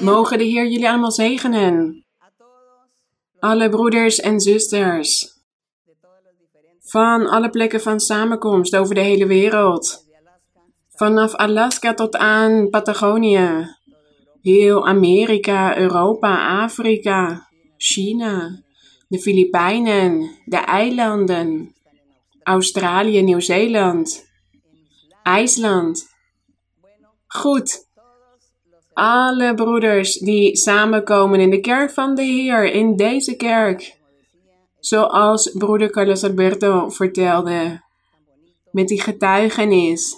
Mogen de Heer jullie allemaal zegenen. Alle broeders en zusters. Van alle plekken van samenkomst over de hele wereld. Vanaf Alaska tot aan Patagonië. Heel Amerika, Europa, Afrika, China, de Filipijnen, de eilanden, Australië, Nieuw-Zeeland, IJsland. Goed, alle broeders die samenkomen in de kerk van de Heer, in deze kerk. Zoals broeder Carlos Alberto vertelde, met die getuigenis.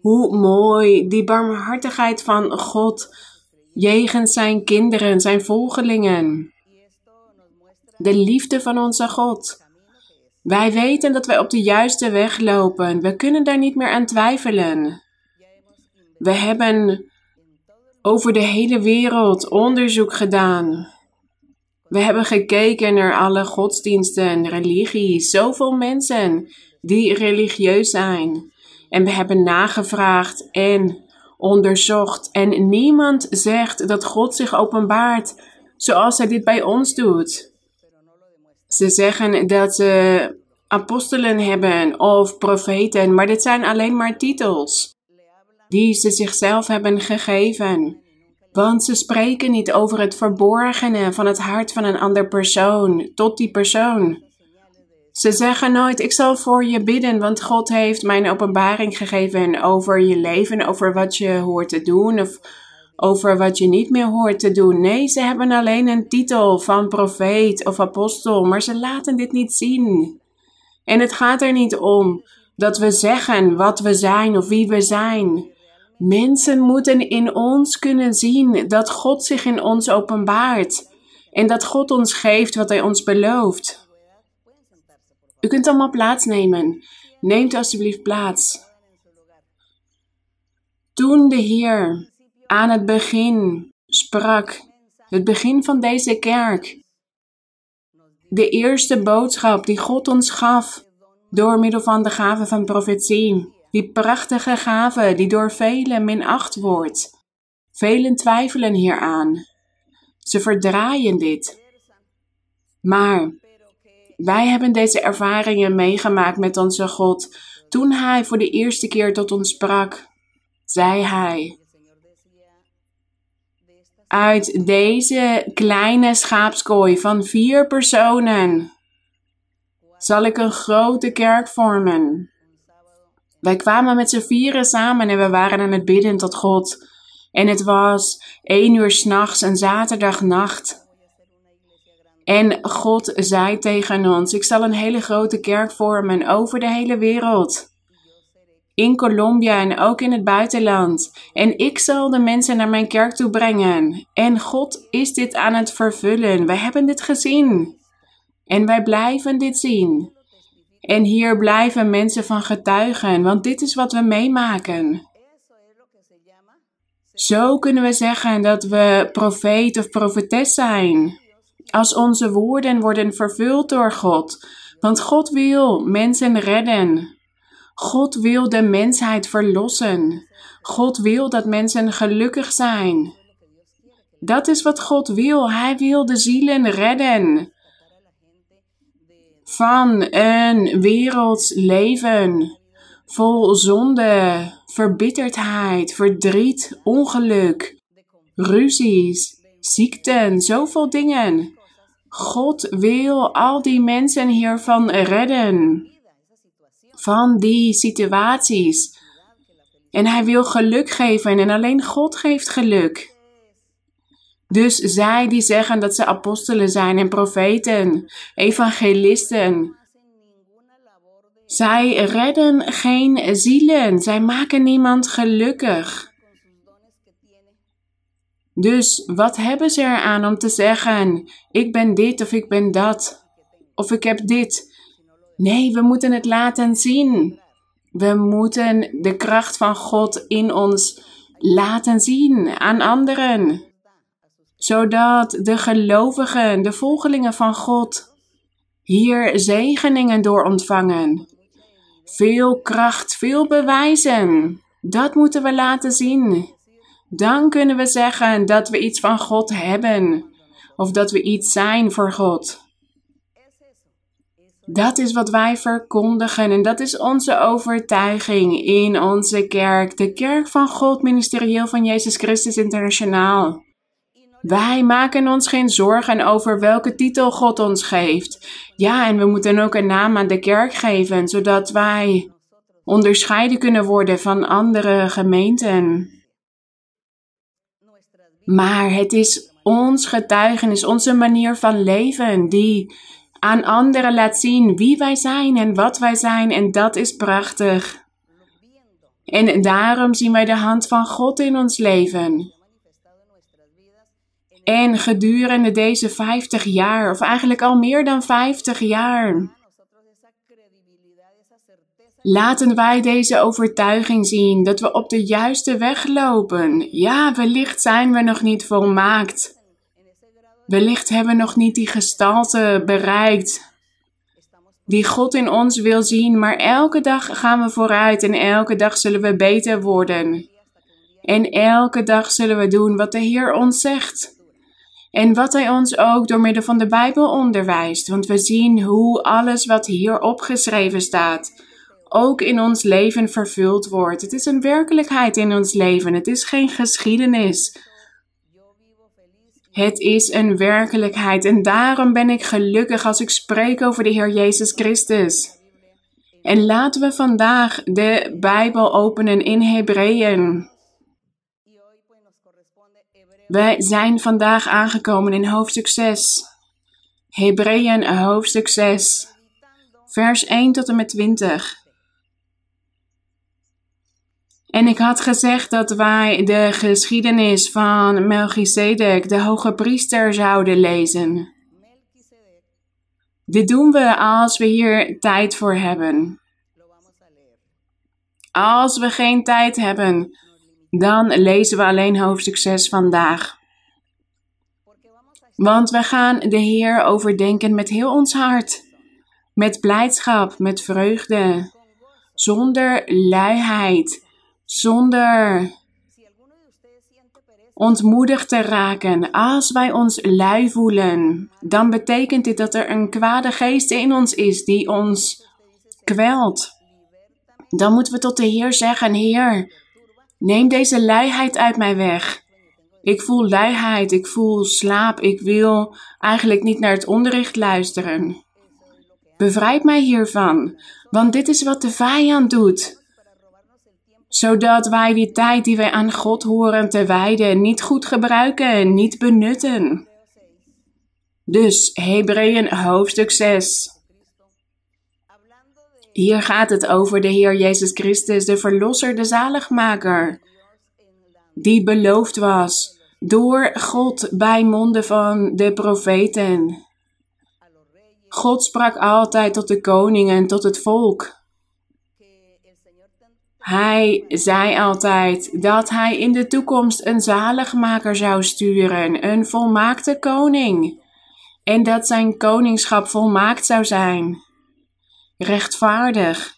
Hoe mooi die barmhartigheid van God jegens zijn kinderen, zijn volgelingen. De liefde van onze God. Wij weten dat wij op de juiste weg lopen. We kunnen daar niet meer aan twijfelen. We hebben over de hele wereld onderzoek gedaan. We hebben gekeken naar alle godsdiensten, religies, zoveel mensen die religieus zijn. En we hebben nagevraagd en onderzocht. En niemand zegt dat God zich openbaart zoals hij dit bij ons doet. Ze zeggen dat ze apostelen hebben of profeten, maar dit zijn alleen maar titels die ze zichzelf hebben gegeven. Want ze spreken niet over het verborgene van het hart van een ander persoon tot die persoon. Ze zeggen nooit: Ik zal voor je bidden, want God heeft mij een openbaring gegeven over je leven, over wat je hoort te doen of over wat je niet meer hoort te doen. Nee, ze hebben alleen een titel van profeet of apostel, maar ze laten dit niet zien. En het gaat er niet om dat we zeggen wat we zijn of wie we zijn. Mensen moeten in ons kunnen zien dat God zich in ons openbaart en dat God ons geeft wat Hij ons belooft. U kunt allemaal plaatsnemen. Neemt alstublieft plaats. Toen de Heer aan het begin sprak, het begin van deze kerk, de eerste boodschap die God ons gaf door middel van de gave van profetie, die prachtige gave die door velen minacht wordt. Velen twijfelen hieraan. Ze verdraaien dit. Maar Wij hebben deze ervaringen meegemaakt met onze God. Toen Hij voor de eerste keer tot ons sprak, zei Hij: Uit deze kleine schaapskooi van vier personen zal ik een grote kerk vormen. Wij kwamen met z'n vieren samen en we waren aan het bidden tot God. En het was één uur s'nachts, een zaterdagnacht. En God zei tegen ons: Ik zal een hele grote kerk vormen over de hele wereld. In Colombia en ook in het buitenland. En ik zal de mensen naar mijn kerk toe brengen. En God is dit aan het vervullen. Wij hebben dit gezien. En wij blijven dit zien. En hier blijven mensen van getuigen, want dit is wat we meemaken. Zo kunnen we zeggen dat we profeet of profetes zijn. Als onze woorden worden vervuld door God. Want God wil mensen redden. God wil de mensheid verlossen. God wil dat mensen gelukkig zijn. Dat is wat God wil. Hij wil de zielen redden van een werelds leven vol zonde, verbitterdheid, verdriet, ongeluk, ruzies, ziekten, zoveel dingen. God wil al die mensen hiervan redden, van die situaties. En hij wil geluk geven en alleen God geeft geluk. Dus zij die zeggen dat ze apostelen zijn en profeten, evangelisten, zij redden geen zielen, zij maken niemand gelukkig. Dus wat hebben ze eraan om te zeggen: ik ben dit of ik ben dat, of ik heb dit? Nee, we moeten het laten zien. We moeten de kracht van God in ons laten zien aan anderen, zodat de gelovigen, de volgelingen van God, hier zegeningen door ontvangen. Veel kracht, veel bewijzen. Dat moeten we laten zien. dan kunnen we zeggen dat we iets van God hebben. Of dat we iets zijn voor God. Dat is wat wij verkondigen en dat is onze overtuiging in onze kerk, de Kerk van God, ministerieel van Jezus Christus Internationaal. Wij maken ons geen zorgen over welke titel God ons geeft. Ja, en we moeten ook een naam aan de kerk geven, zodat wij onderscheiden kunnen worden van andere gemeenten. Maar het is ons getuigenis, onze manier van leven, die aan anderen laat zien wie wij zijn en wat wij zijn. En dat is prachtig. En daarom zien wij de hand van God in ons leven. En gedurende deze 50 jaar, of eigenlijk al meer dan 50 jaar, laten wij deze overtuiging zien dat we op de juiste weg lopen. Ja, wellicht zijn we nog niet volmaakt. Wellicht hebben we nog niet die gestalte bereikt die God in ons wil zien, maar elke dag gaan we vooruit en elke dag zullen we beter worden. En elke dag zullen we doen wat de Heer ons zegt. En wat Hij ons ook door middel van de Bijbel onderwijst, want we zien hoe alles wat hier opgeschreven staat, ook in ons leven vervuld wordt. Het is een werkelijkheid in ons leven, het is geen geschiedenis. Het is een werkelijkheid en daarom ben ik gelukkig als ik spreek over de Heer Jezus Christus. En laten we vandaag de Bijbel openen in Hebreeën. Wij zijn vandaag aangekomen in hoofdstuk 6. Hebreeën hoofdstuk 6, vers 1 tot en met 20. En ik had gezegd dat wij de geschiedenis van Melchizedek, de hoge priester, zouden lezen. Dit doen we als we hier tijd voor hebben. Als we geen tijd hebben, dan lezen we alleen hoofdstuk 6 vandaag. Want we gaan de Heer overdenken met heel ons hart, met blijdschap, met vreugde, zonder luiheid zonder ontmoedigd te raken. Als wij ons lui voelen, dan betekent dit dat er een kwade geest in ons is die ons kwelt. Dan moeten we tot de Heer zeggen: Heer, neem deze luiheid uit mij weg. Ik voel luiheid, ik voel slaap, ik wil eigenlijk niet naar het onderricht luisteren. Bevrijd mij hiervan, want dit is wat de vijand doet zodat wij die tijd die wij aan God horen te wijden niet goed gebruiken en niet benutten. Dus Hebreeën hoofdstuk 6. Hier gaat het over de Heer Jezus Christus, de Verlosser, de Zaligmaker, die beloofd was door God bij monden van de profeten. God sprak altijd tot de koningen, tot het volk. Hij zei altijd dat hij in de toekomst een zaligmaker zou sturen, een volmaakte koning, en dat zijn koningschap volmaakt zou zijn, rechtvaardig.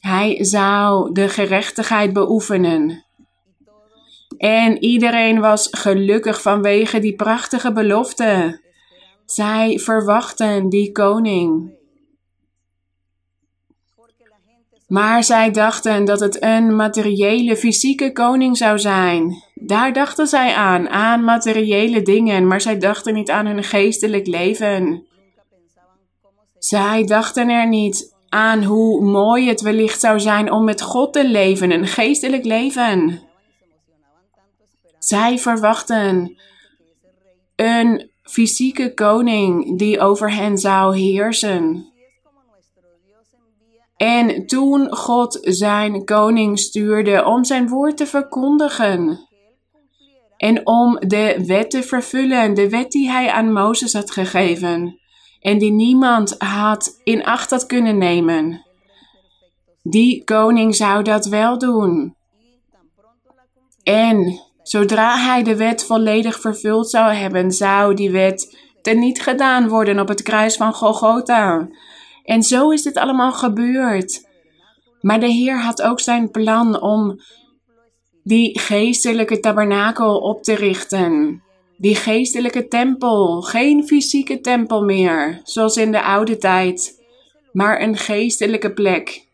Hij zou de gerechtigheid beoefenen. En iedereen was gelukkig vanwege die prachtige belofte. Zij verwachten die koning. Maar zij dachten dat het een materiële, fysieke koning zou zijn. Daar dachten zij aan, aan materiële dingen, maar zij dachten niet aan hun geestelijk leven. Zij dachten er niet aan hoe mooi het wellicht zou zijn om met God te leven, een geestelijk leven. Zij verwachten een fysieke koning die over hen zou heersen. En toen God zijn koning stuurde om zijn woord te verkondigen en om de wet te vervullen, de wet die hij aan Mozes had gegeven en die niemand had in acht had kunnen nemen. Die koning zou dat wel doen. En zodra hij de wet volledig vervuld zou hebben, zou die wet teniet gedaan worden op het kruis van Golgotha. En zo is dit allemaal gebeurd. Maar de Heer had ook zijn plan om die geestelijke tabernakel op te richten. Die geestelijke tempel, geen fysieke tempel meer, zoals in de oude tijd, maar een geestelijke plek.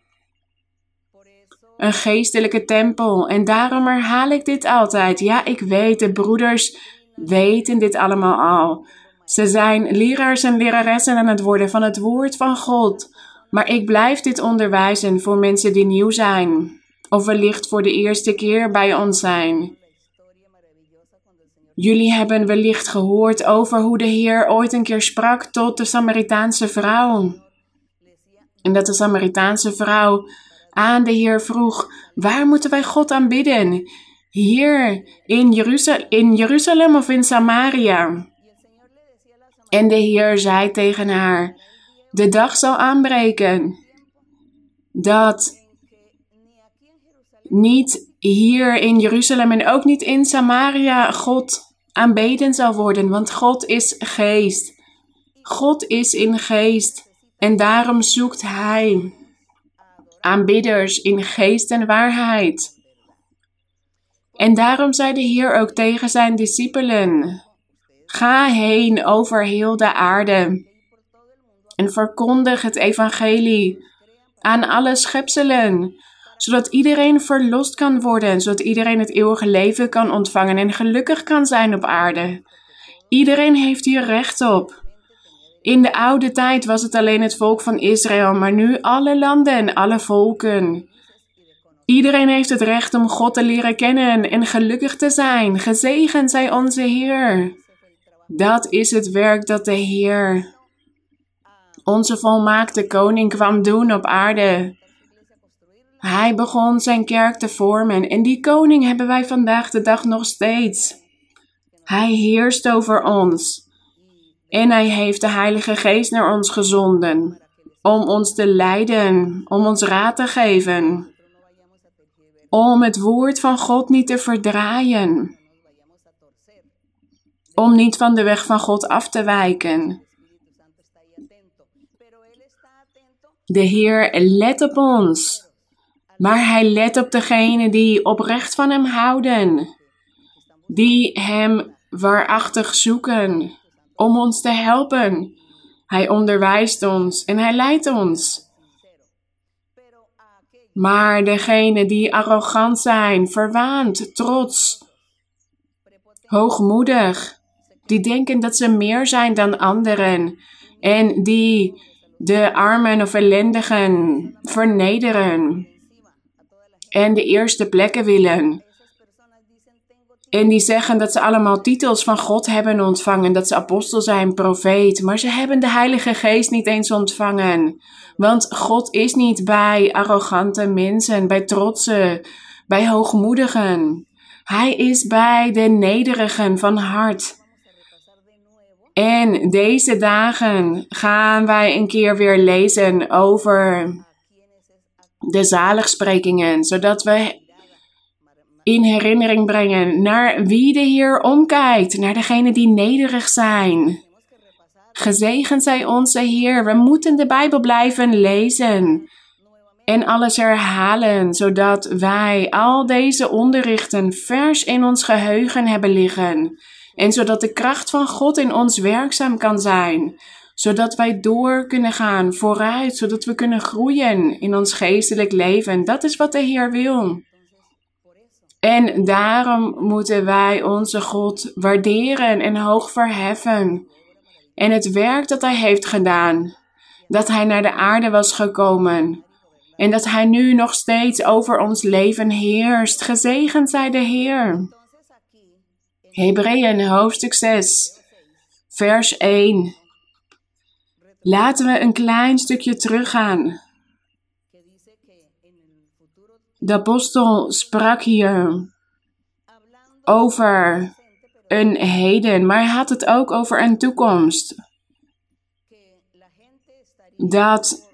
Een geestelijke tempel. En daarom herhaal ik dit altijd. Ja, ik weet, de broeders weten dit allemaal al. Ze zijn leraars en leraressen aan het worden van het woord van God. Maar ik blijf dit onderwijzen voor mensen die nieuw zijn. Of wellicht voor de eerste keer bij ons zijn. Jullie hebben wellicht gehoord over hoe de Heer ooit een keer sprak tot de Samaritaanse vrouw. En dat de Samaritaanse vrouw aan de Heer vroeg: Waar moeten wij God aanbidden? Hier in, in Jeruzalem of in Samaria? En de Heer zei tegen haar: De dag zal aanbreken dat niet hier in Jeruzalem en ook niet in Samaria God aanbeden zal worden, want God is geest. God is in geest en daarom zoekt Hij aanbidders in geest en waarheid. En daarom zei de Heer ook tegen zijn discipelen: Ga heen over heel de aarde en verkondig het evangelie aan alle schepselen, zodat iedereen verlost kan worden, zodat iedereen het eeuwige leven kan ontvangen en gelukkig kan zijn op aarde. Iedereen heeft hier recht op. In de oude tijd was het alleen het volk van Israël, maar nu alle landen en alle volken. Iedereen heeft het recht om God te leren kennen en gelukkig te zijn. Gezegend zij onze Heer. Dat is het werk dat de Heer, onze volmaakte koning, kwam doen op aarde. Hij begon zijn kerk te vormen en die koning hebben wij vandaag de dag nog steeds. Hij heerst over ons. En hij heeft de Heilige Geest naar ons gezonden om ons te leiden, om ons raad te geven, om het woord van God niet te verdraaien, om niet van de weg van God af te wijken. De Heer let op ons, maar Hij let op degenen die oprecht van Hem houden, die Hem waarachtig zoeken om ons te helpen. Hij onderwijst ons en hij leidt ons. Maar degenen die arrogant zijn, verwaand, trots, hoogmoedig, die denken dat ze meer zijn dan anderen en die de armen of ellendigen vernederen en de eerste plekken willen, en die zeggen dat ze allemaal titels van God hebben ontvangen, dat ze apostel zijn, profeet, maar ze hebben de Heilige Geest niet eens ontvangen. Want God is niet bij arrogante mensen, bij trotsen, bij hoogmoedigen. Hij is bij de nederigen van hart. En deze dagen gaan wij een keer weer lezen over de zaligsprekingen, zodat we in herinnering brengen naar wie de Heer omkijkt, naar degenen die nederig zijn. Gezegend zij onze Heer. We moeten de Bijbel blijven lezen en alles herhalen, zodat wij al deze onderrichten vers in ons geheugen hebben liggen. En zodat de kracht van God in ons werkzaam kan zijn. Zodat wij door kunnen gaan vooruit, zodat we kunnen groeien in ons geestelijk leven. Dat is wat de Heer wil. En daarom moeten wij onze God waarderen en hoog verheffen. En het werk dat Hij heeft gedaan, dat Hij naar de aarde was gekomen. En dat Hij nu nog steeds over ons leven heerst. Gezegend zij de Heer. Hebreeën hoofdstuk 6, vers 1. Laten we een klein stukje teruggaan de apostel sprak hier over een heden, maar hij had het ook over een toekomst. Dat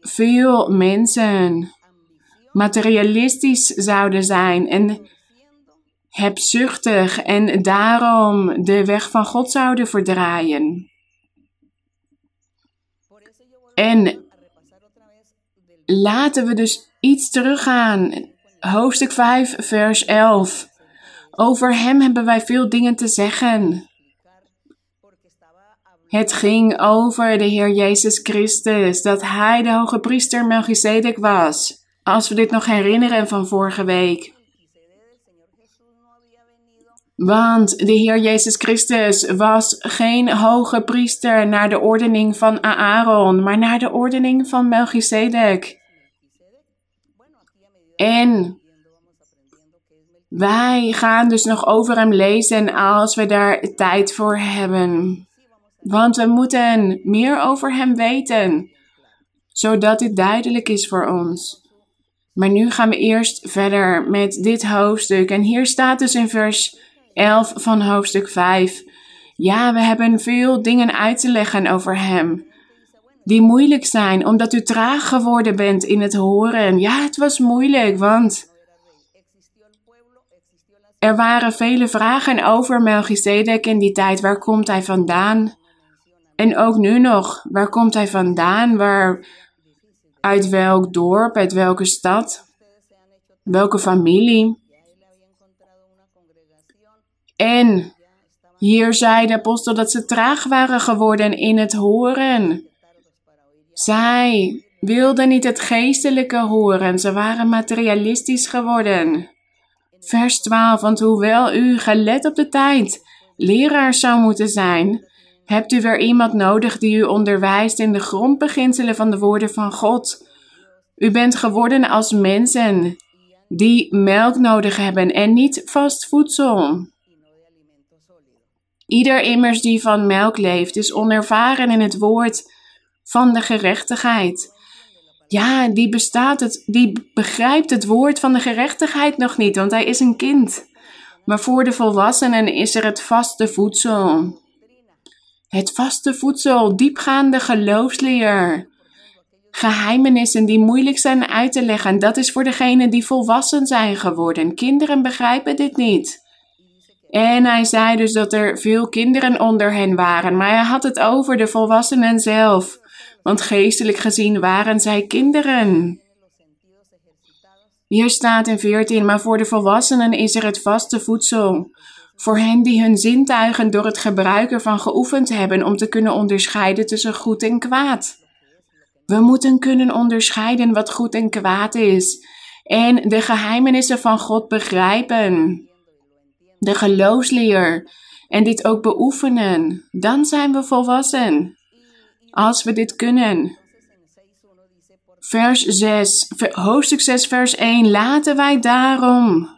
veel mensen materialistisch zouden zijn en hebzuchtig en daarom de weg van God zouden verdraaien. En laten we dus iets teruggaan hoofdstuk 5, vers 11. Over hem hebben wij veel dingen te zeggen. Het ging over de Heer Jezus Christus, dat Hij de hoge priester Melchizedek was. Als we dit nog herinneren van vorige week. Want de Heer Jezus Christus was geen hoge priester naar de ordening van Aaron, maar naar de ordening van Melchizedek. En wij gaan dus nog over hem lezen als we daar tijd voor hebben. Want we moeten meer over hem weten, zodat dit duidelijk is voor ons. Maar nu gaan we eerst verder met dit hoofdstuk. En hier staat dus in vers 11 van hoofdstuk 5. Ja, we hebben veel dingen uit te leggen over hem. Die moeilijk zijn, omdat u traag geworden bent in het horen. Ja, het was moeilijk, want er waren vele vragen over Melchizedek in die tijd. Waar komt hij vandaan? En ook nu nog, waar komt hij vandaan? Waar, uit welk dorp, uit welke stad? Welke familie? En hier zei de apostel dat ze traag waren geworden in het horen. Zij wilden niet het geestelijke horen, ze waren materialistisch geworden. Vers 12, want hoewel u gelet op de tijd leraar zou moeten zijn, hebt u weer iemand nodig die u onderwijst in de grondbeginselen van de woorden van God. U bent geworden als mensen die melk nodig hebben en niet vast voedsel. Ieder immers die van melk leeft is onervaren in het woord van de gerechtigheid. Ja, die bestaat het, die begrijpt het woord van de gerechtigheid nog niet, want hij is een kind. Maar voor de volwassenen is er het vaste voedsel. Het vaste voedsel, diepgaande geloofsleer. Geheimenissen die moeilijk zijn uit te leggen, dat is voor degenen die volwassen zijn geworden. Kinderen begrijpen dit niet. En hij zei dus dat er veel kinderen onder hen waren, maar hij had het over de volwassenen zelf. Want geestelijk gezien waren zij kinderen. Hier staat in 14, maar voor de volwassenen is er het vaste voedsel. Voor hen die hun zintuigen door het gebruiken van geoefend hebben om te kunnen onderscheiden tussen goed en kwaad. We moeten kunnen onderscheiden wat goed en kwaad is en de geheimenissen van God begrijpen. De geloofsleer en dit ook beoefenen. Dan zijn we volwassen. Als we dit kunnen. Vers 6, hoofdstuk 6, vers 1. Laten wij daarom.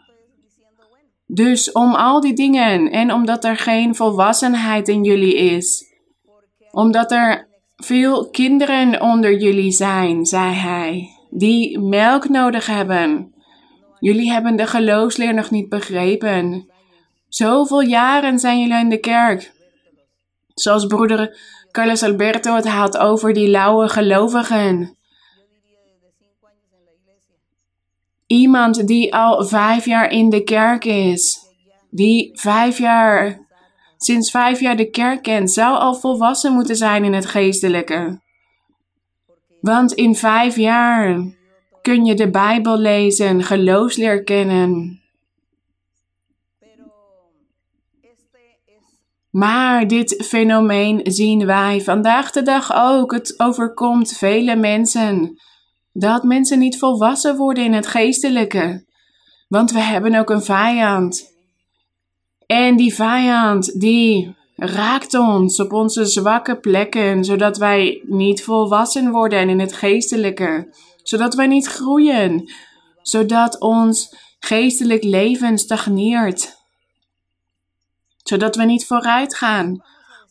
Dus om al die dingen en omdat er geen volwassenheid in jullie is, omdat er veel kinderen onder jullie zijn, zei hij, die melk nodig hebben. Jullie hebben de geloofsleer nog niet begrepen. Zoveel jaren zijn jullie in de kerk. Zoals broeder Carlos Alberto het had over die lauwe gelovigen. Iemand die al vijf jaar in de kerk is, die vijf jaar, sinds vijf jaar de kerk kent, zou al volwassen moeten zijn in het geestelijke. Want in vijf jaar kun je de Bijbel lezen, geloofsleer kennen. Maar dit fenomeen zien wij vandaag de dag ook. Het overkomt vele mensen. Dat mensen niet volwassen worden in het geestelijke. Want we hebben ook een vijand. En die vijand, die raakt ons op onze zwakke plekken, zodat wij niet volwassen worden in het geestelijke. Zodat wij niet groeien. Zodat ons geestelijk leven stagneert zodat we niet vooruit gaan.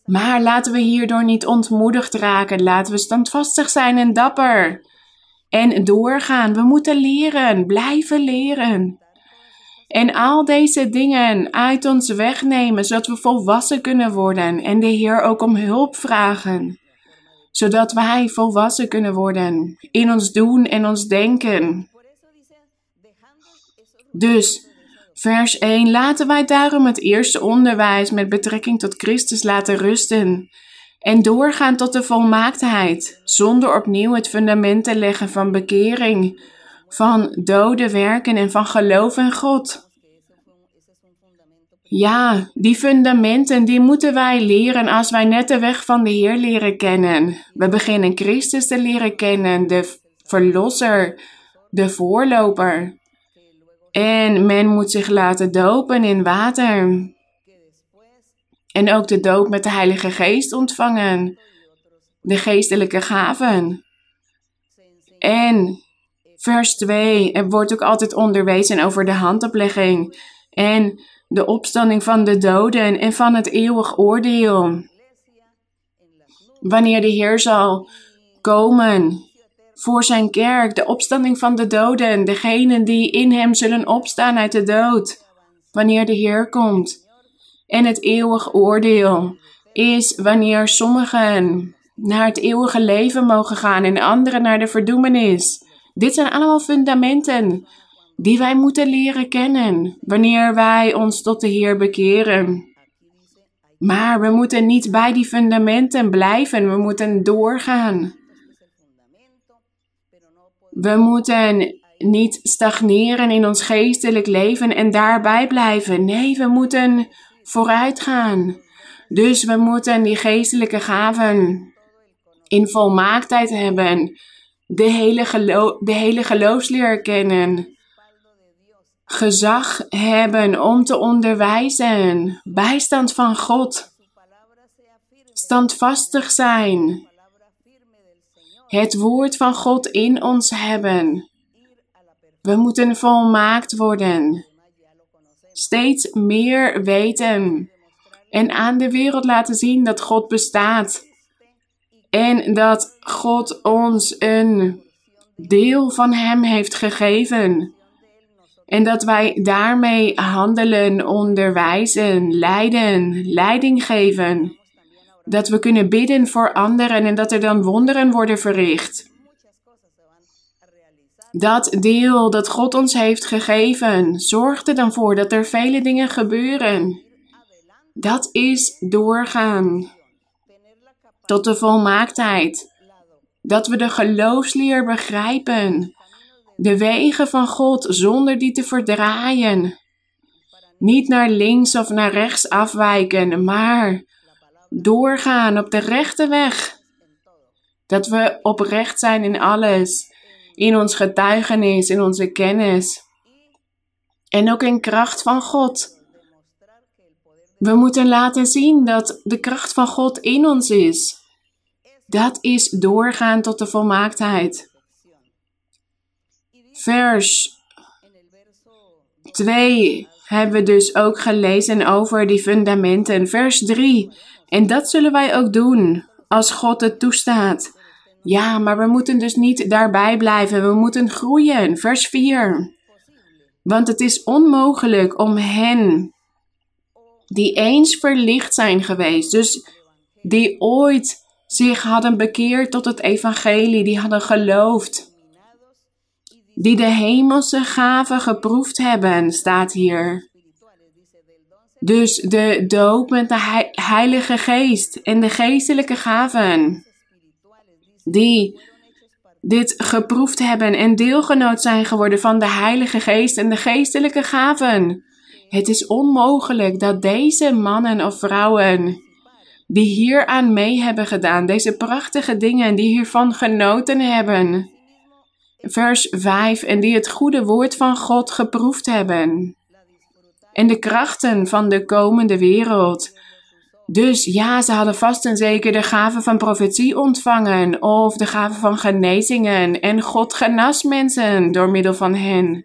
Maar laten we hierdoor niet ontmoedigd raken. Laten we standvastig zijn en dapper. En doorgaan. We moeten leren, blijven leren. En al deze dingen uit ons wegnemen, zodat we volwassen kunnen worden en de Heer ook om hulp vragen. Zodat wij volwassen kunnen worden in ons doen en ons denken. Dus Vers 1. Laten wij daarom het eerste onderwijs met betrekking tot Christus laten rusten en doorgaan tot de volmaaktheid, zonder opnieuw het fundament te leggen van bekering, van dode werken en van geloof in God. Ja, die fundamenten die moeten wij leren als wij net de weg van de Heer leren kennen. We beginnen Christus te leren kennen, de verlosser, de voorloper. En men moet zich laten dopen in water. En ook de doop met de Heilige Geest ontvangen. De geestelijke gaven. En vers 2, er wordt ook altijd onderwezen over de handoplegging. En de opstanding van de doden en van het eeuwig oordeel. Wanneer de Heer zal komen voor zijn kerk, de opstanding van de doden, degenen die in hem zullen opstaan uit de dood, wanneer de Heer komt. En het eeuwig oordeel is wanneer sommigen naar het eeuwige leven mogen gaan en anderen naar de verdoemenis. Dit zijn allemaal fundamenten die wij moeten leren kennen wanneer wij ons tot de Heer bekeren. Maar we moeten niet bij die fundamenten blijven, we moeten doorgaan. We moeten niet stagneren in ons geestelijk leven en daarbij blijven. Nee, we moeten vooruit gaan. Dus we moeten die geestelijke gaven in volmaaktheid hebben. De hele, gelo de hele geloofsleer kennen gezag hebben om te onderwijzen, bijstand van God, standvastig zijn, het woord van God in ons hebben. We moeten volmaakt worden, steeds meer weten en aan de wereld laten zien dat God bestaat en dat God ons een deel van Hem heeft gegeven. En dat wij daarmee handelen, onderwijzen, leiden, leiding geven. Dat we kunnen bidden voor anderen en dat er dan wonderen worden verricht. Dat deel dat God ons heeft gegeven, zorgt er dan voor dat er vele dingen gebeuren. Dat is doorgaan tot de volmaaktheid. Dat we de geloofsleer begrijpen de wegen van God zonder die te verdraaien. Niet naar links of naar rechts afwijken, maar doorgaan op de rechte weg. Dat we oprecht zijn in alles, in ons getuigenis, in onze kennis en ook in kracht van God. We moeten laten zien dat de kracht van God in ons is. Dat is doorgaan tot de volmaaktheid vers 2 hebben we dus ook gelezen over die fundamenten. Vers 3. En dat zullen wij ook doen als God het toestaat. Ja, maar we moeten dus niet daarbij blijven. We moeten groeien. Vers 4. Want het is onmogelijk om hen die eens verlicht zijn geweest, dus die ooit zich hadden bekeerd tot het evangelie, die hadden geloofd, die de hemelse gaven geproefd hebben, staat hier. Dus de doop met de Heilige Geest en de geestelijke gaven, die dit geproefd hebben en deelgenoot zijn geworden van de Heilige Geest en de geestelijke gaven. Het is onmogelijk dat deze mannen of vrouwen die hier aan mee hebben gedaan, deze prachtige dingen, die hiervan genoten hebben, vers 5, en die het goede woord van God geproefd hebben. En de krachten van de komende wereld. Dus ja, ze hadden vast en zeker de gave van profetie ontvangen, of de gave van genezingen, en God genas mensen door middel van hen.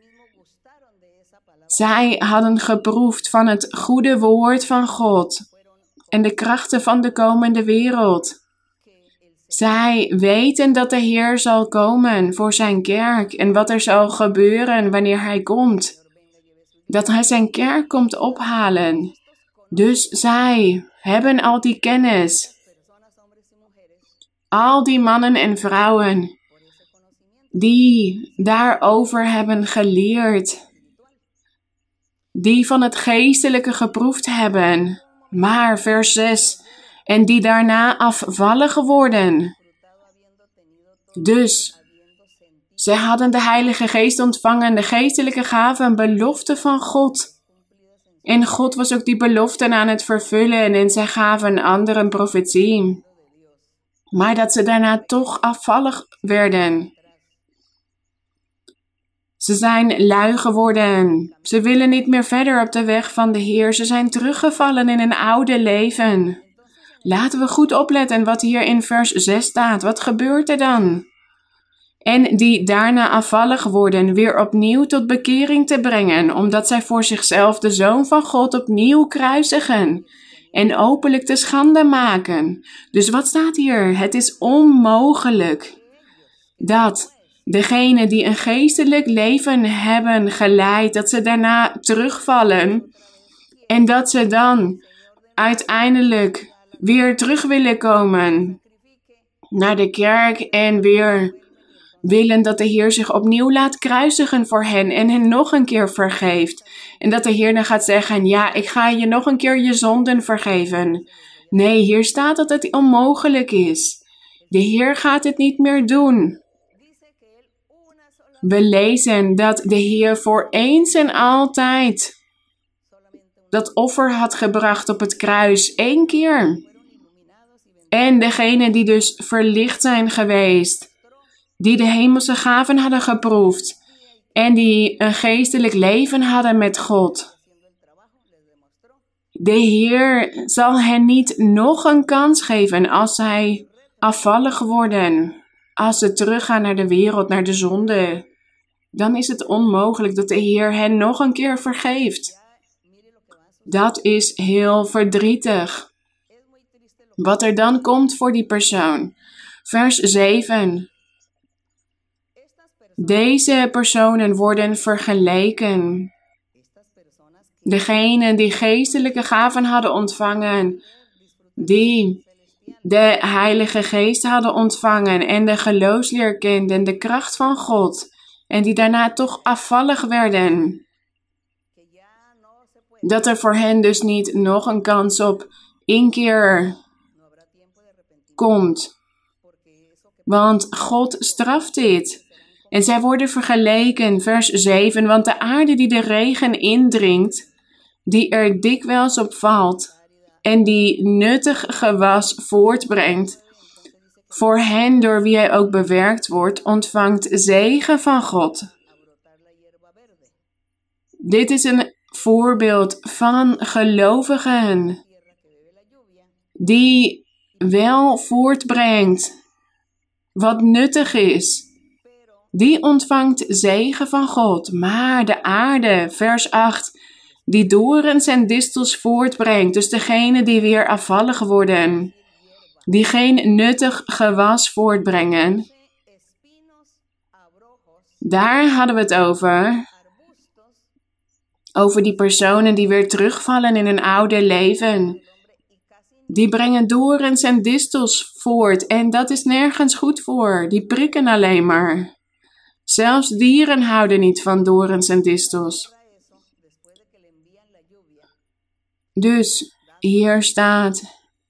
Zij hadden geproefd van het goede woord van God en de krachten van de komende wereld. Zij weten dat de Heer zal komen voor zijn kerk en wat er zal gebeuren wanneer Hij komt. Dat Hij zijn kerk komt ophalen. Dus zij hebben al die kennis. Al die mannen en vrouwen die daarover hebben geleerd. Die van het geestelijke geproefd hebben. Maar vers 6 en die daarna afvallen geworden. Dus Ze hadden de Heilige Geest ontvangen, de geestelijke gaven, een belofte van God. En God was ook die beloften aan het vervullen en zij gaven anderen profetie. Maar dat ze daarna toch afvallig werden. Ze zijn lui geworden. Ze willen niet meer verder op de weg van de Heer. Ze zijn teruggevallen in een oude leven. Laten we goed opletten wat hier in vers 6 staat. Wat gebeurt er dan? En die daarna afvallig worden, weer opnieuw tot bekering te brengen, omdat zij voor zichzelf de Zoon van God opnieuw kruisigen en openlijk te schande maken. Dus wat staat hier? Het is onmogelijk dat degenen die een geestelijk leven hebben geleid, dat ze daarna terugvallen en dat ze dan uiteindelijk weer terug willen komen naar de kerk en weer willen dat de Heer zich opnieuw laat kruisigen voor hen en hen nog een keer vergeeft. En dat de Heer dan gaat zeggen: Ja, ik ga je nog een keer je zonden vergeven. Nee, hier staat dat het onmogelijk is. De Heer gaat het niet meer doen. We lezen dat de Heer voor eens en altijd dat offer had gebracht op het kruis, één keer. En degenen die dus verlicht zijn geweest, die de hemelse gaven hadden geproefd en die een geestelijk leven hadden met God. De Heer zal hen niet nog een kans geven als zij afvallig worden, als ze teruggaan naar de wereld, naar de zonde. Dan is het onmogelijk dat de Heer hen nog een keer vergeeft. Dat is heel verdrietig. Wat er dan komt voor die persoon. Vers 7. Deze personen worden vergeleken. Degenen die geestelijke gaven hadden ontvangen, die de Heilige Geest hadden ontvangen en de geloofsleer kenden, de kracht van God, en die daarna toch afvallig werden. Dat er voor hen dus niet nog een kans op inkeer komt. Want God straft dit. En zij worden vergeleken, vers 7, want de aarde die de regen indringt, die er dikwijls op valt en die nuttig gewas voortbrengt, voor hen door wie hij ook bewerkt wordt, ontvangt zegen van God. Dit is een voorbeeld van gelovigen die wel voortbrengt wat nuttig is die ontvangt zegen van God. Maar de aarde, vers 8, die dorens en distels voortbrengt, dus degene die weer afvallig worden, die geen nuttig gewas voortbrengen, daar hadden we het over. Over die personen die weer terugvallen in een oude leven. Die brengen dorens en distels voort en dat is nergens goed voor. Die prikken alleen maar. Zelfs dieren houden niet van dorens en distels. Dus hier staat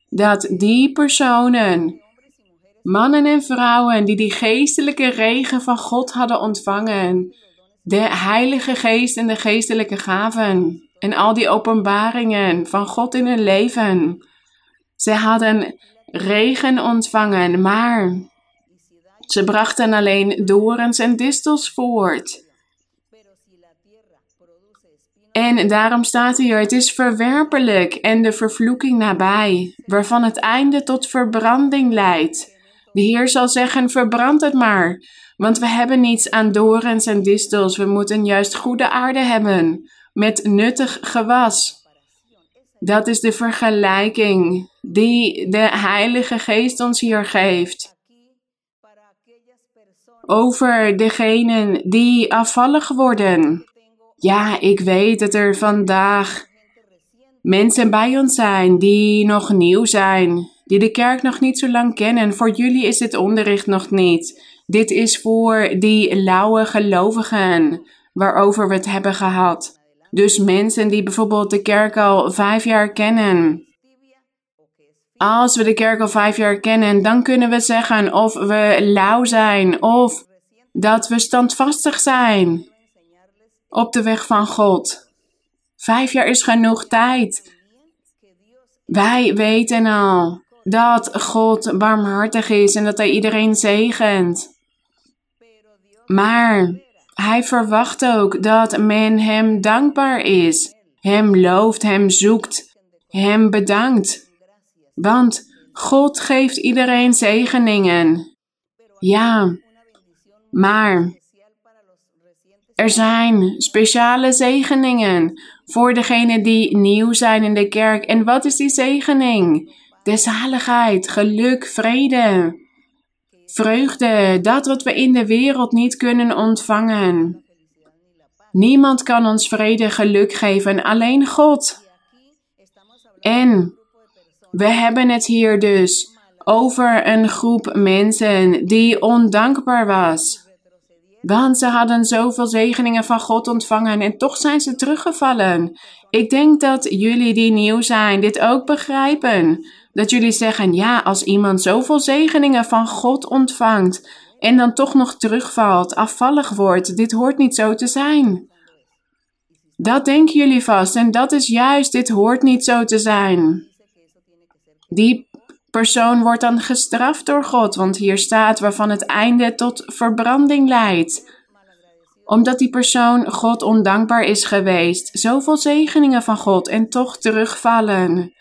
dat die personen, mannen en vrouwen die die geestelijke regen van God hadden ontvangen, de Heilige Geest en de geestelijke gaven en al die openbaringen van God in hun leven, ze hadden regen ontvangen, maar ze brachten alleen dorens en distels voort. En daarom staat hier: het is verwerpelijk en de vervloeking nabij, waarvan het einde tot verbranding leidt. De Heer zal zeggen: verbrand het maar, want we hebben niets aan dorens en distels. We moeten juist goede aarde hebben, met nuttig gewas. Dat is de vergelijking die de Heilige Geest ons hier geeft over degenen die afvallig worden. Ja, ik weet dat er vandaag mensen bij ons zijn die nog nieuw zijn, die de kerk nog niet zo lang kennen. Voor jullie is dit onderricht nog niet. Dit is voor die lauwe gelovigen waarover we het hebben gehad. Dus mensen die bijvoorbeeld de kerk al vijf jaar kennen. Als we de kerk al vijf jaar kennen, dan kunnen we zeggen of we lauw zijn of dat we standvastig zijn op de weg van God. Vijf jaar is genoeg tijd. Wij weten al dat God barmhartig is en dat Hij iedereen zegent. Maar Hij verwacht ook dat men Hem dankbaar is, Hem looft, Hem zoekt, Hem bedankt. Want God geeft iedereen zegeningen. Ja, maar er zijn speciale zegeningen voor degenen die nieuw zijn in de kerk. En wat is die zegening? De zaligheid, geluk, vrede, vreugde, dat wat we in de wereld niet kunnen ontvangen. Niemand kan ons vrede, geluk geven, alleen God. En we hebben het hier dus over een groep mensen die ondankbaar was. Want ze hadden zoveel zegeningen van God ontvangen en toch zijn ze teruggevallen. Ik denk dat jullie die nieuw zijn dit ook begrijpen. Dat jullie zeggen, ja, als iemand zoveel zegeningen van God ontvangt en dan toch nog terugvalt, afvallig wordt, dit hoort niet zo te zijn. Dat denken jullie vast en dat is juist, dit hoort niet zo te zijn. Die persoon wordt dan gestraft door God, want hier staat waarvan het einde tot verbranding leidt. Omdat die persoon God ondankbaar is geweest, zoveel zegeningen van God en toch terugvallen.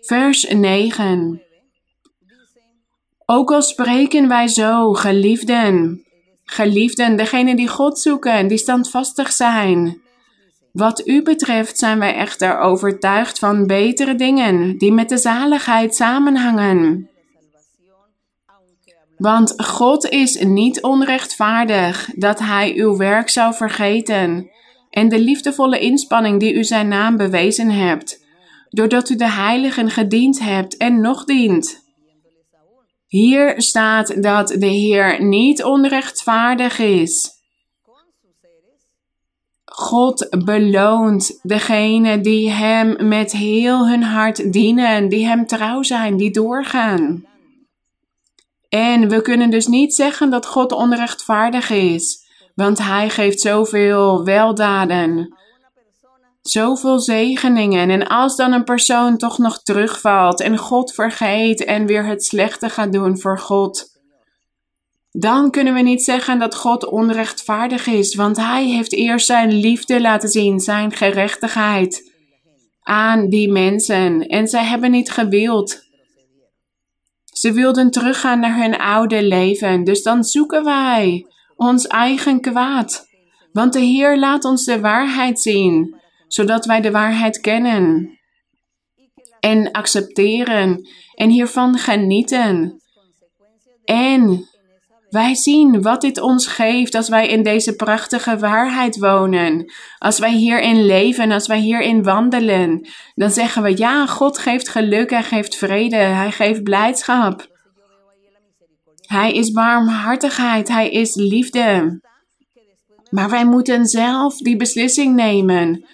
Vers 9. Ook al spreken wij zo, geliefden, geliefden, degenen die God zoeken, die standvastig zijn. Wat u betreft zijn wij echter overtuigd van betere dingen die met de zaligheid samenhangen. Want God is niet onrechtvaardig dat Hij uw werk zou vergeten en de liefdevolle inspanning die u Zijn naam bewezen hebt, doordat u de heiligen gediend hebt en nog dient. Hier staat dat de Heer niet onrechtvaardig is. God beloont degene die Hem met heel hun hart dienen, die Hem trouw zijn, die doorgaan. En we kunnen dus niet zeggen dat God onrechtvaardig is, want Hij geeft zoveel weldaden, zoveel zegeningen. En als dan een persoon toch nog terugvalt en God vergeet en weer het slechte gaat doen voor God, dan kunnen we niet zeggen dat God onrechtvaardig is, want Hij heeft eerst Zijn liefde laten zien, Zijn gerechtigheid aan die mensen. En zij hebben niet gewild. Ze wilden teruggaan naar hun oude leven, dus dan zoeken wij ons eigen kwaad. Want de Heer laat ons de waarheid zien, zodat wij de waarheid kennen en accepteren en hiervan genieten. En wij zien wat dit ons geeft als wij in deze prachtige waarheid wonen. Als wij hierin leven, als wij hierin wandelen. Dan zeggen we, ja, God geeft geluk, Hij geeft vrede, Hij geeft blijdschap. Hij is barmhartigheid, Hij is liefde. Maar wij moeten zelf die beslissing nemen.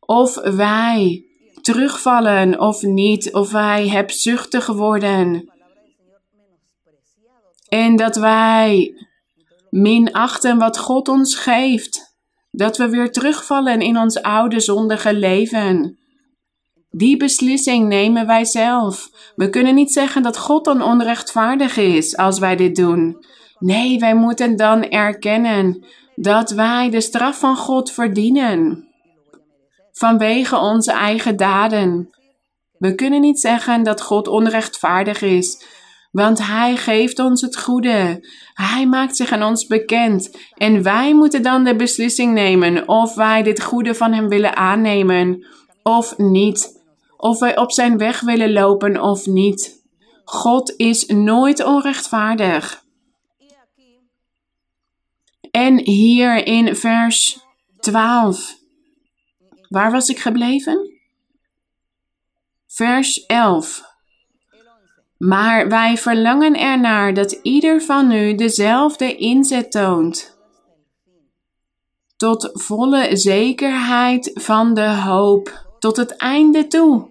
Of wij terugvallen of niet, of wij hebzuchtig worden. En dat wij minachten wat God ons geeft. Dat we weer terugvallen in ons oude zondige leven. Die beslissing nemen wij zelf. We kunnen niet zeggen dat God dan onrechtvaardig is als wij dit doen. Nee, wij moeten dan erkennen dat wij de straf van God verdienen. Vanwege onze eigen daden. We kunnen niet zeggen dat God onrechtvaardig is want Hij geeft ons het goede. Hij maakt zich aan ons bekend. En wij moeten dan de beslissing nemen of wij dit goede van Hem willen aannemen of niet. Of wij op Zijn weg willen lopen of niet. God is nooit onrechtvaardig. En hier in vers 12. Waar was ik gebleven? Vers 11. Maar wij verlangen ernaar dat ieder van u dezelfde inzet toont. Tot volle zekerheid van de hoop, tot het einde toe.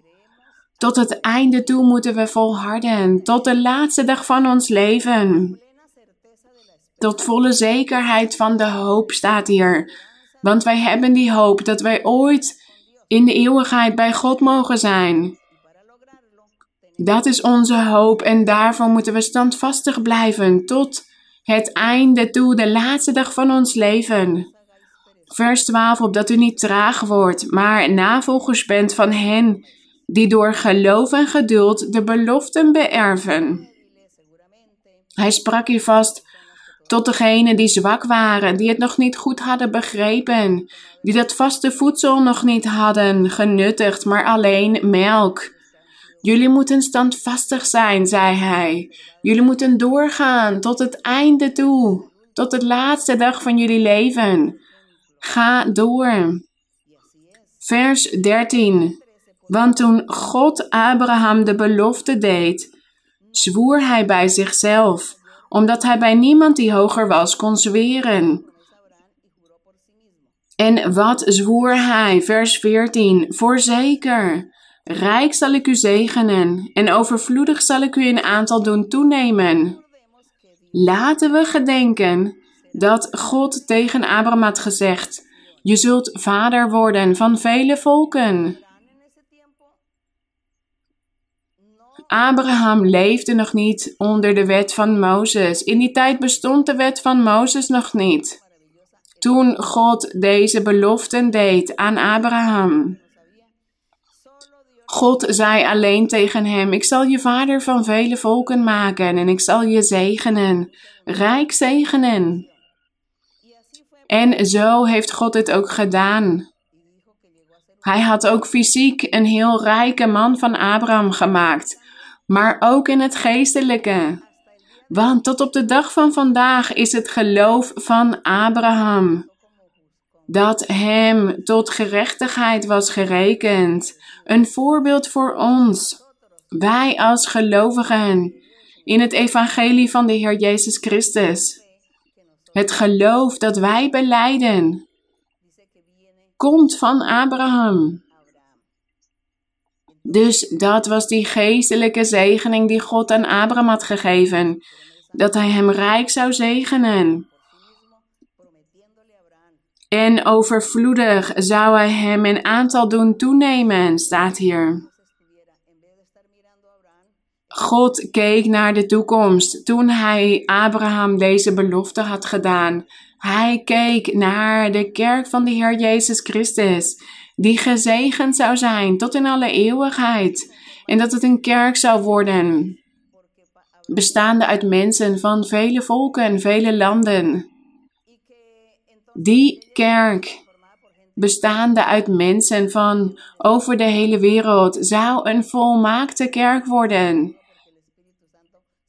Tot het einde toe moeten we volharden, tot de laatste dag van ons leven. Tot volle zekerheid van de hoop staat hier. Want wij hebben die hoop dat wij ooit in de eeuwigheid bij God mogen zijn. Dat is onze hoop en daarvoor moeten we standvastig blijven tot het einde toe, de laatste dag van ons leven. Vers 12, opdat u niet traag wordt, maar navolgers bent van hen die door geloof en geduld de beloften beërven. Hij sprak hier vast tot degenen die zwak waren, die het nog niet goed hadden begrepen, die dat vaste voedsel nog niet hadden genuttigd, maar alleen melk. Jullie moeten standvastig zijn, zei hij. Jullie moeten doorgaan tot het einde toe, tot de laatste dag van jullie leven. Ga door. Vers 13. Want toen God Abraham de belofte deed, zwoer hij bij zichzelf, omdat hij bij niemand die hoger was kon zweren. En wat zwoer hij? Vers 14. Voorzeker, rijk zal ik u zegenen en overvloedig zal ik u in aantal doen toenemen. Laten we gedenken dat God tegen Abraham had gezegd: Je zult vader worden van vele volken. Abraham leefde nog niet onder de wet van Mozes. In die tijd bestond de wet van Mozes nog niet. Toen God deze beloften deed aan Abraham. God zei alleen tegen hem: Ik zal je vader van vele volken maken en ik zal je zegenen, rijk zegenen. En zo heeft God het ook gedaan. Hij had ook fysiek een heel rijke man van Abraham gemaakt maar ook in het geestelijke. Want tot op de dag van vandaag is het geloof van Abraham dat hem tot gerechtigheid was gerekend, een voorbeeld voor ons. Wij als gelovigen in het evangelie van de Heer Jezus Christus. Het geloof dat wij beleiden komt van Abraham. Dus dat was die geestelijke zegening die God aan Abraham had gegeven. Dat hij hem rijk zou zegenen. En overvloedig zou hij hem in aantal doen toenemen, staat hier. God keek naar de toekomst toen hij Abraham deze belofte had gedaan. Hij keek naar de kerk van de Heer Jezus Christus die gezegend zou zijn tot in alle eeuwigheid. En dat het een kerk zou worden, bestaande uit mensen van vele volken, vele landen. Die kerk, bestaande uit mensen van over de hele wereld, zou een volmaakte kerk worden.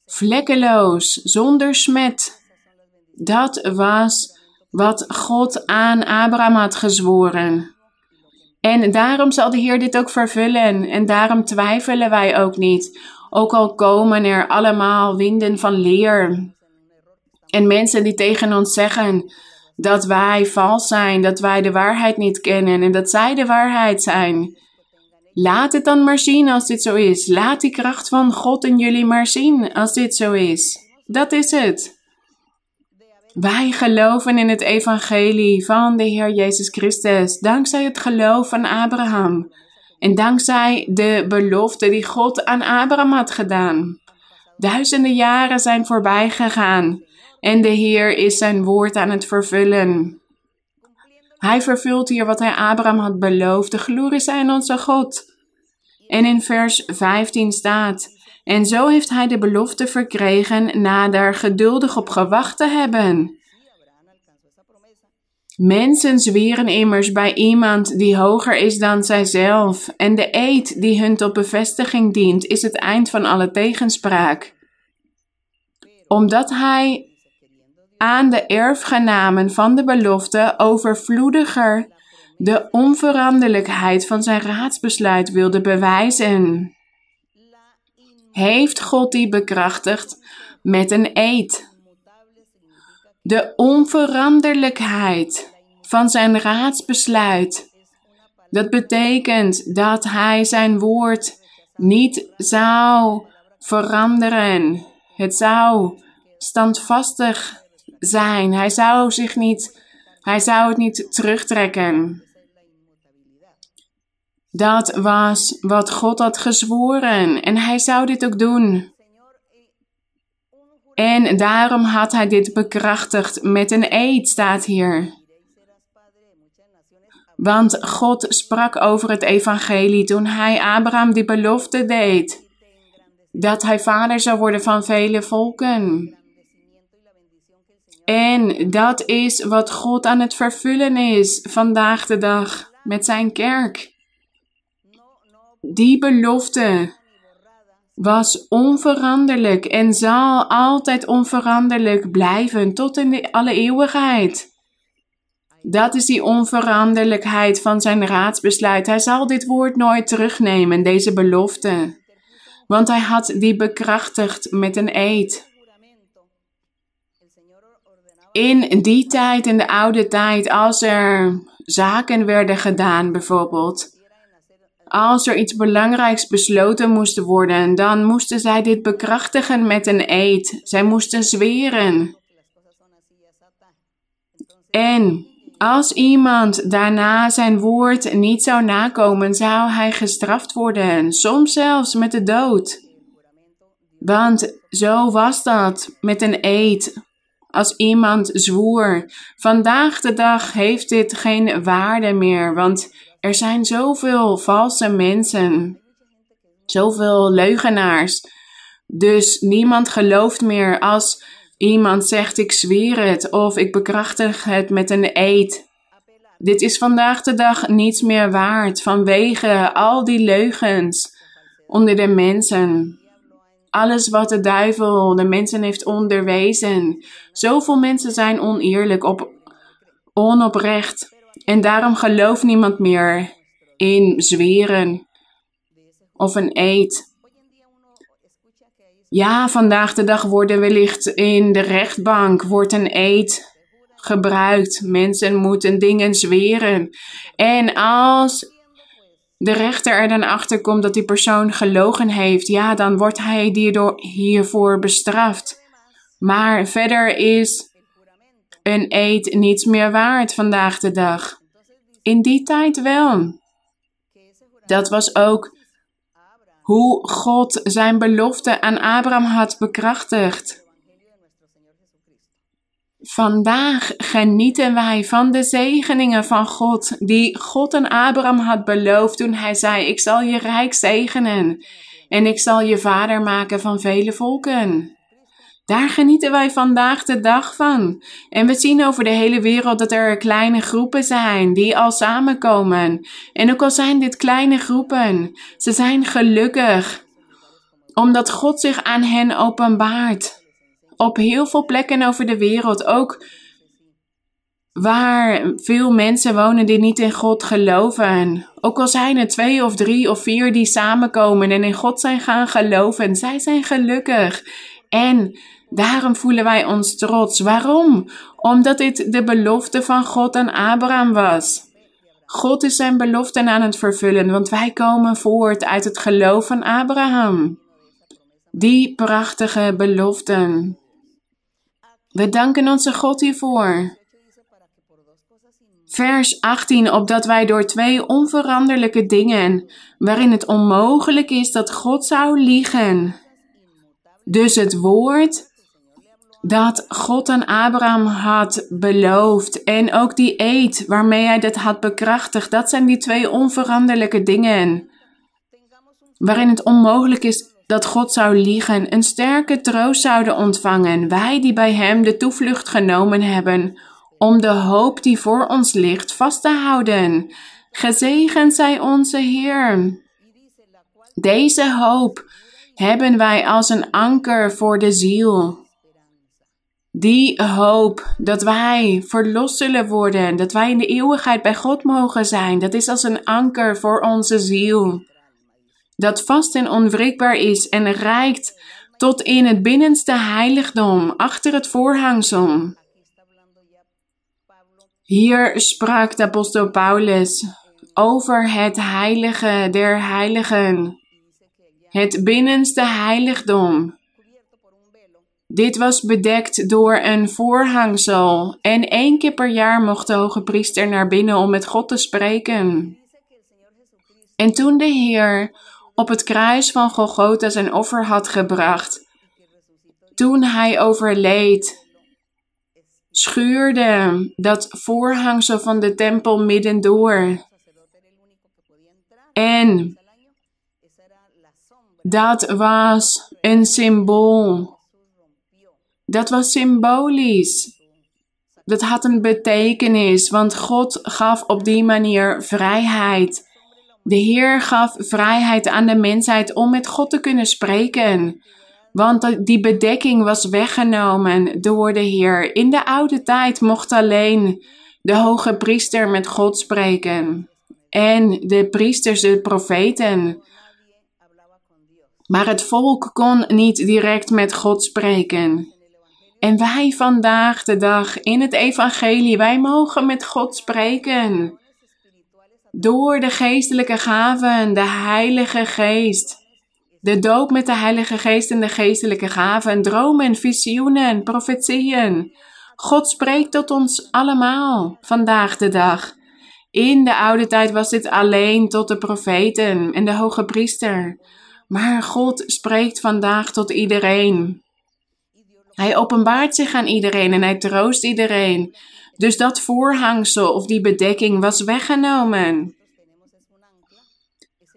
Vlekkeloos, zonder smet. Dat was wat God aan Abraham had gezworen. En daarom zal de Heer dit ook vervullen. En daarom twijfelen wij ook niet. Ook al komen er allemaal winden van leer. En mensen die tegen ons zeggen dat wij vals zijn, dat wij de waarheid niet kennen en dat zij de waarheid zijn. Laat het dan maar zien als dit zo is. Laat die kracht van God in jullie maar zien als dit zo is. Dat is het. Wij geloven in het evangelie van de Heer Jezus Christus dankzij het geloof van Abraham en dankzij de belofte die God aan Abraham had gedaan. Duizenden jaren zijn voorbij gegaan en de Heer is zijn woord aan het vervullen. Hij vervult hier wat hij Abraham had beloofd. De glorie zijn onze God. En in vers 15 staat: en zo heeft hij de belofte verkregen na daar geduldig op gewacht te hebben. Mensen zweren immers bij iemand die hoger is dan zijzelf, en de eed die hun tot bevestiging dient, is het eind van alle tegenspraak. Omdat hij aan de erfgenamen van de belofte overvloediger de onveranderlijkheid van zijn raadsbesluit wilde bewijzen heeft God die bekrachtigd met een eed. De onveranderlijkheid van zijn raadsbesluit. Dat betekent dat hij zijn woord niet zou veranderen. Het zou standvastig zijn. Hij zou zich niet, hij zou het niet terugtrekken. Dat was wat God had gezworen en hij zou dit ook doen. En daarom had hij dit bekrachtigd met een eed, staat hier. Want God sprak over het evangelie toen hij Abraham die belofte deed. Dat hij vader zou worden van vele volken. En dat is wat God aan het vervullen is vandaag de dag met zijn kerk. Die belofte was onveranderlijk en zal altijd onveranderlijk blijven tot in de alle eeuwigheid. Dat is die onveranderlijkheid van zijn raadsbesluit. Hij zal dit woord nooit terugnemen, deze belofte. Want hij had die bekrachtigd met een eed. In die tijd, in de oude tijd, als er zaken werden gedaan bijvoorbeeld, als er iets belangrijks besloten moest worden, dan moesten zij dit bekrachtigen met een eed. Zij moesten zweren. En als iemand daarna zijn woord niet zou nakomen, zou hij gestraft worden, soms zelfs met de dood. Want zo was dat met een eed. Als iemand zwoer. Vandaag de dag heeft dit geen waarde meer, want er zijn zoveel valse mensen, zoveel leugenaars. Dus niemand gelooft meer als iemand zegt ik zweer het of ik bekrachtig het met een eed. Dit is vandaag de dag niets meer waard vanwege al die leugens onder de mensen. Alles wat de duivel de mensen heeft onderwezen. Zoveel mensen zijn oneerlijk, op, onoprecht. En daarom gelooft niemand meer in zweren of een eed. Ja, vandaag de dag worden wellicht in de rechtbank wordt een eed gebruikt. Mensen moeten dingen zweren. En als de rechter er dan achter komt dat die persoon gelogen heeft, ja, dan wordt hij hiervoor bestraft. Maar verder is een eed niets meer waard vandaag de dag. In die tijd wel. Dat was ook hoe God zijn belofte aan Abraham had bekrachtigd. Vandaag genieten wij van de zegeningen van God, die God aan Abraham had beloofd toen hij zei: Ik zal je rijk zegenen en ik zal je vader maken van vele volken. Daar genieten wij vandaag de dag van. En we zien over de hele wereld dat er kleine groepen zijn die al samenkomen. En ook al zijn dit kleine groepen, ze zijn gelukkig omdat God zich aan hen openbaart. Op heel veel plekken over de wereld, ook waar veel mensen wonen die niet in God geloven. Ook al zijn er twee of drie of vier die samenkomen en in God zijn gaan geloven, zij zijn gelukkig. En Daarom voelen wij ons trots. Waarom? Omdat dit de belofte van God aan Abraham was. God is zijn beloften aan het vervullen, want wij komen voort uit het geloof van Abraham. Die prachtige beloften. We danken onze God hiervoor. Vers 18, opdat wij door twee onveranderlijke dingen, waarin het onmogelijk is dat God zou liegen. Dus het woord dat God aan Abraham had beloofd en ook die eed waarmee hij dat had bekrachtigd, dat zijn die twee onveranderlijke dingen. Waarin het onmogelijk is dat God zou liegen, een sterke troost zouden ontvangen, wij die bij Hem de toevlucht genomen hebben, om de hoop die voor ons ligt vast te houden. Gezegend zij onze Heer. Deze hoop hebben wij als een anker voor de ziel. Die hoop dat wij verlost zullen worden, dat wij in de eeuwigheid bij God mogen zijn, dat is als een anker voor onze ziel. Dat vast en onwrikbaar is en reikt tot in het binnenste heiligdom, achter het voorhangsel. Hier sprak de apostel Paulus over het heilige der heiligen, het binnenste heiligdom Dit was bedekt door een voorhangsel. En één keer per jaar mocht de hoge priester naar binnen om met God te spreken. En toen de Heer op het kruis van Golgotha zijn offer had gebracht, toen hij overleed, schuurde dat voorhangsel van de tempel midden door. En dat was een symbool. Dat was symbolisch. Dat had een betekenis, want God gaf op die manier vrijheid. De Heer gaf vrijheid aan de mensheid om met God te kunnen spreken. Want die bedekking was weggenomen door de Heer. In de oude tijd mocht alleen de hoge priester met God spreken. En de priesters, de profeten. Maar het volk kon niet direct met God spreken. En wij vandaag de dag in het evangelie, wij mogen met God spreken. Door de geestelijke gaven, de Heilige Geest. De doop met de Heilige Geest en de geestelijke gaven, dromen, visioenen, profetieën. God spreekt tot ons allemaal vandaag de dag. In de oude tijd was dit alleen tot de profeten en de hoge priester. Maar God spreekt vandaag tot iedereen. Hij openbaart zich aan iedereen en hij troost iedereen. Dus dat voorhangsel of die bedekking was weggenomen.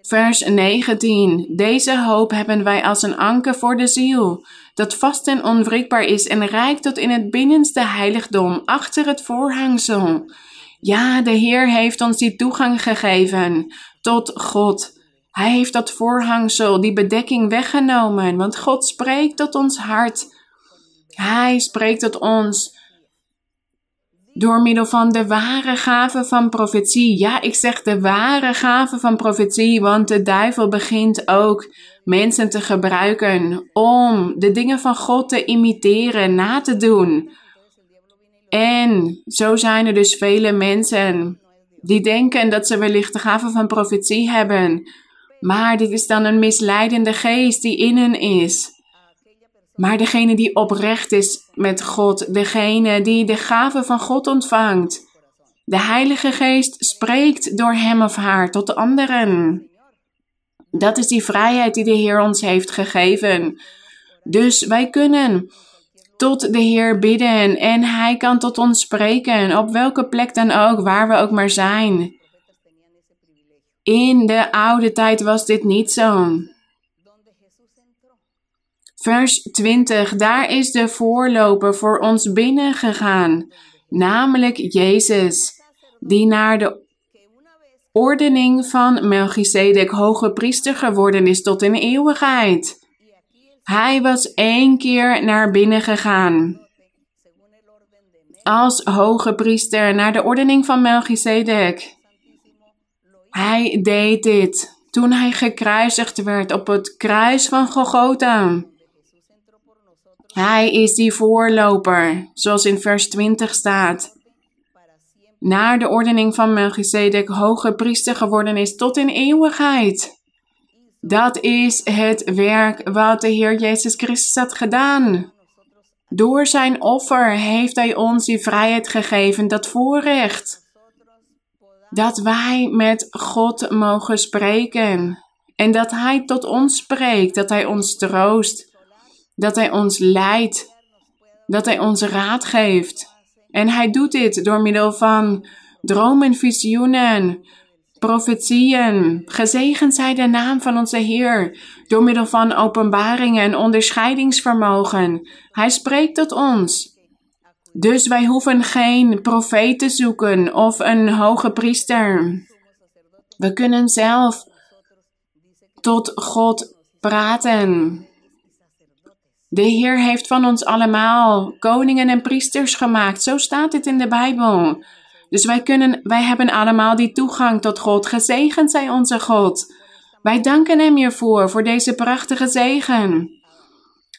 Vers 19. Deze hoop hebben wij als een anker voor de ziel, dat vast en onwrikbaar is en reikt tot in het binnenste heiligdom, achter het voorhangsel. Ja, de Heer heeft ons die toegang gegeven tot God. Hij heeft dat voorhangsel, die bedekking weggenomen, want God spreekt tot ons hart. Hij spreekt tot ons door middel van de ware gave van profetie. Ja, ik zeg de ware gave van profetie, want de duivel begint ook mensen te gebruiken om de dingen van God te imiteren, na te doen. En zo zijn er dus vele mensen die denken dat ze wellicht de gave van profetie hebben. Maar dit is dan een misleidende geest die in hen is. Maar degene die oprecht is met God, degene die de gave van God ontvangt, de Heilige Geest spreekt door hem of haar tot de anderen. Dat is die vrijheid die de Heer ons heeft gegeven. Dus wij kunnen tot de Heer bidden en Hij kan tot ons spreken, op welke plek dan ook, waar we ook maar zijn. In de oude tijd was dit niet zo. Vers 20, daar is de voorloper voor ons binnengegaan, namelijk Jezus, die naar de ordening van Melchizedek hoge priester geworden is tot in eeuwigheid. Hij was één keer naar binnen gegaan. Als hoge priester naar de ordening van Melchizedek. Hij deed dit toen hij gekruisigd werd op het kruis van Golgotha. Hij is die voorloper, zoals in vers 20 staat. Naar de ordening van Melchizedek hoge priester geworden is tot in eeuwigheid. Dat is het werk wat de Heer Jezus Christus had gedaan. Door zijn offer heeft Hij ons die vrijheid gegeven, dat voorrecht. Dat wij met God mogen spreken. En dat Hij tot ons spreekt, dat Hij ons troost dat Hij ons leidt, dat Hij ons raad geeft. En Hij doet dit door middel van dromen, visioenen, profetieën. Gezegend zij de naam van onze Heer, door middel van openbaringen en onderscheidingsvermogen. Hij spreekt tot ons. Dus wij hoeven geen profeet te zoeken of een hoge priester. We kunnen zelf tot God praten. De Heer heeft van ons allemaal koningen en priesters gemaakt. Zo staat dit in de Bijbel. Dus wij, kunnen, wij hebben allemaal die toegang tot God. Gezegend zij onze God. Wij danken Hem hiervoor, voor deze prachtige zegen.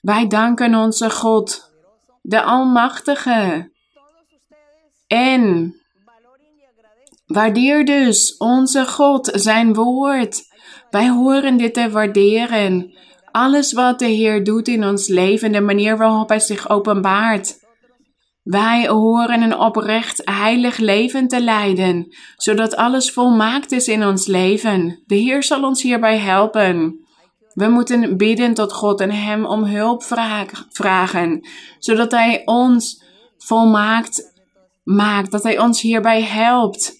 Wij danken onze God, de Almachtige. En waardeer dus onze God, zijn woord. Wij horen dit te waarderen. Alles wat de Heer doet in ons leven, de manier waarop Hij zich openbaart. Wij horen een oprecht heilig leven te leiden, zodat alles volmaakt is in ons leven. De Heer zal ons hierbij helpen. We moeten bidden tot God en Hem om hulp vragen, zodat Hij ons volmaakt maakt, dat Hij ons hierbij helpt,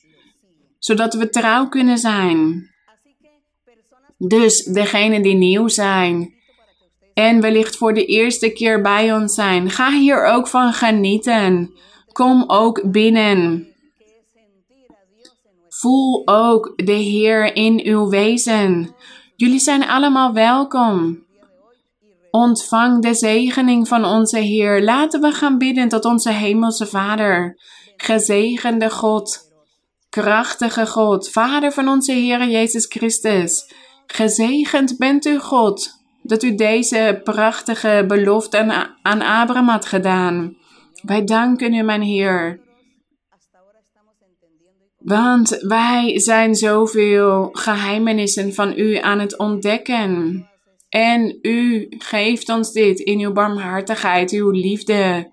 zodat we trouw kunnen zijn. Dus degenen die nieuw zijn en wellicht voor de eerste keer bij ons zijn, ga hier ook van genieten. Kom ook binnen. Voel ook de Heer in uw wezen. Jullie zijn allemaal welkom. Ontvang de zegening van onze Heer. Laten we gaan bidden tot onze Hemelse Vader. Gezegende God, krachtige God, Vader van onze Heer Jezus Christus. Gezegend bent u God, dat u deze prachtige belofte aan, aan Abraham had gedaan. Wij danken u, mijn Heer. Want wij zijn zoveel geheimenissen van u aan het ontdekken. En u geeft ons dit in uw barmhartigheid, uw liefde,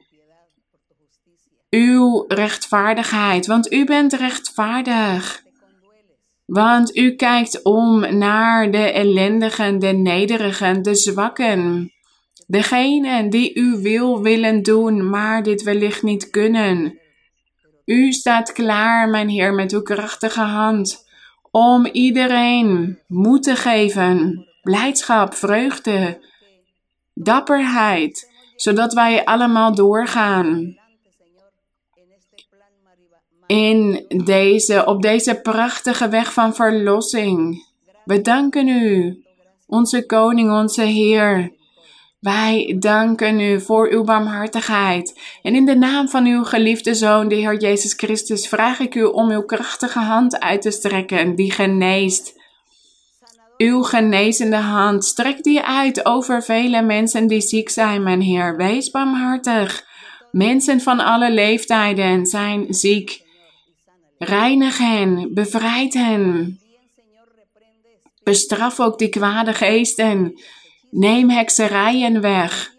uw rechtvaardigheid, want u bent rechtvaardig. Want u kijkt om naar de ellendigen, de nederigen, de zwakken. Degenen die u wil willen doen, maar dit wellicht niet kunnen. U staat klaar, mijn Heer, met uw krachtige hand, om iedereen moed te geven, blijdschap, vreugde, dapperheid, zodat wij allemaal doorgaan in deze, op deze prachtige weg van verlossing. We danken u, onze koning, onze Heer. Wij danken u voor uw barmhartigheid. En in de naam van uw geliefde Zoon, de Heer Jezus Christus, vraag ik u om uw krachtige hand uit te strekken, die geneest. Uw genezende hand, strek die uit over vele mensen die ziek zijn, mijn Heer. Wees barmhartig. Mensen van alle leeftijden zijn ziek. Reinig hen, bevrijd hen. Bestraf ook die kwade geesten. Neem hekserijen weg.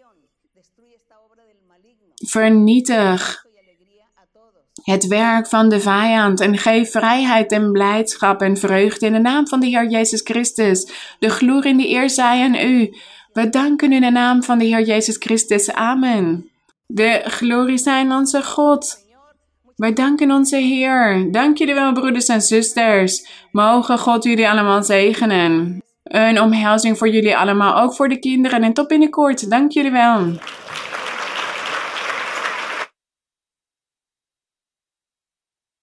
Vernietig het werk van de vijand en geef vrijheid en blijdschap en vreugde in de naam van de Heer Jezus Christus. De glorie in de eer zij aan u. We danken u in de naam van de Heer Jezus Christus. Amen. De glorie zijn onze God. Wij danken onze Heer. Dank jullie wel, broeders en zusters. Mogen God jullie allemaal zegenen. Een omhelzing voor jullie allemaal, ook voor de kinderen. En tot binnenkort. Dank jullie wel.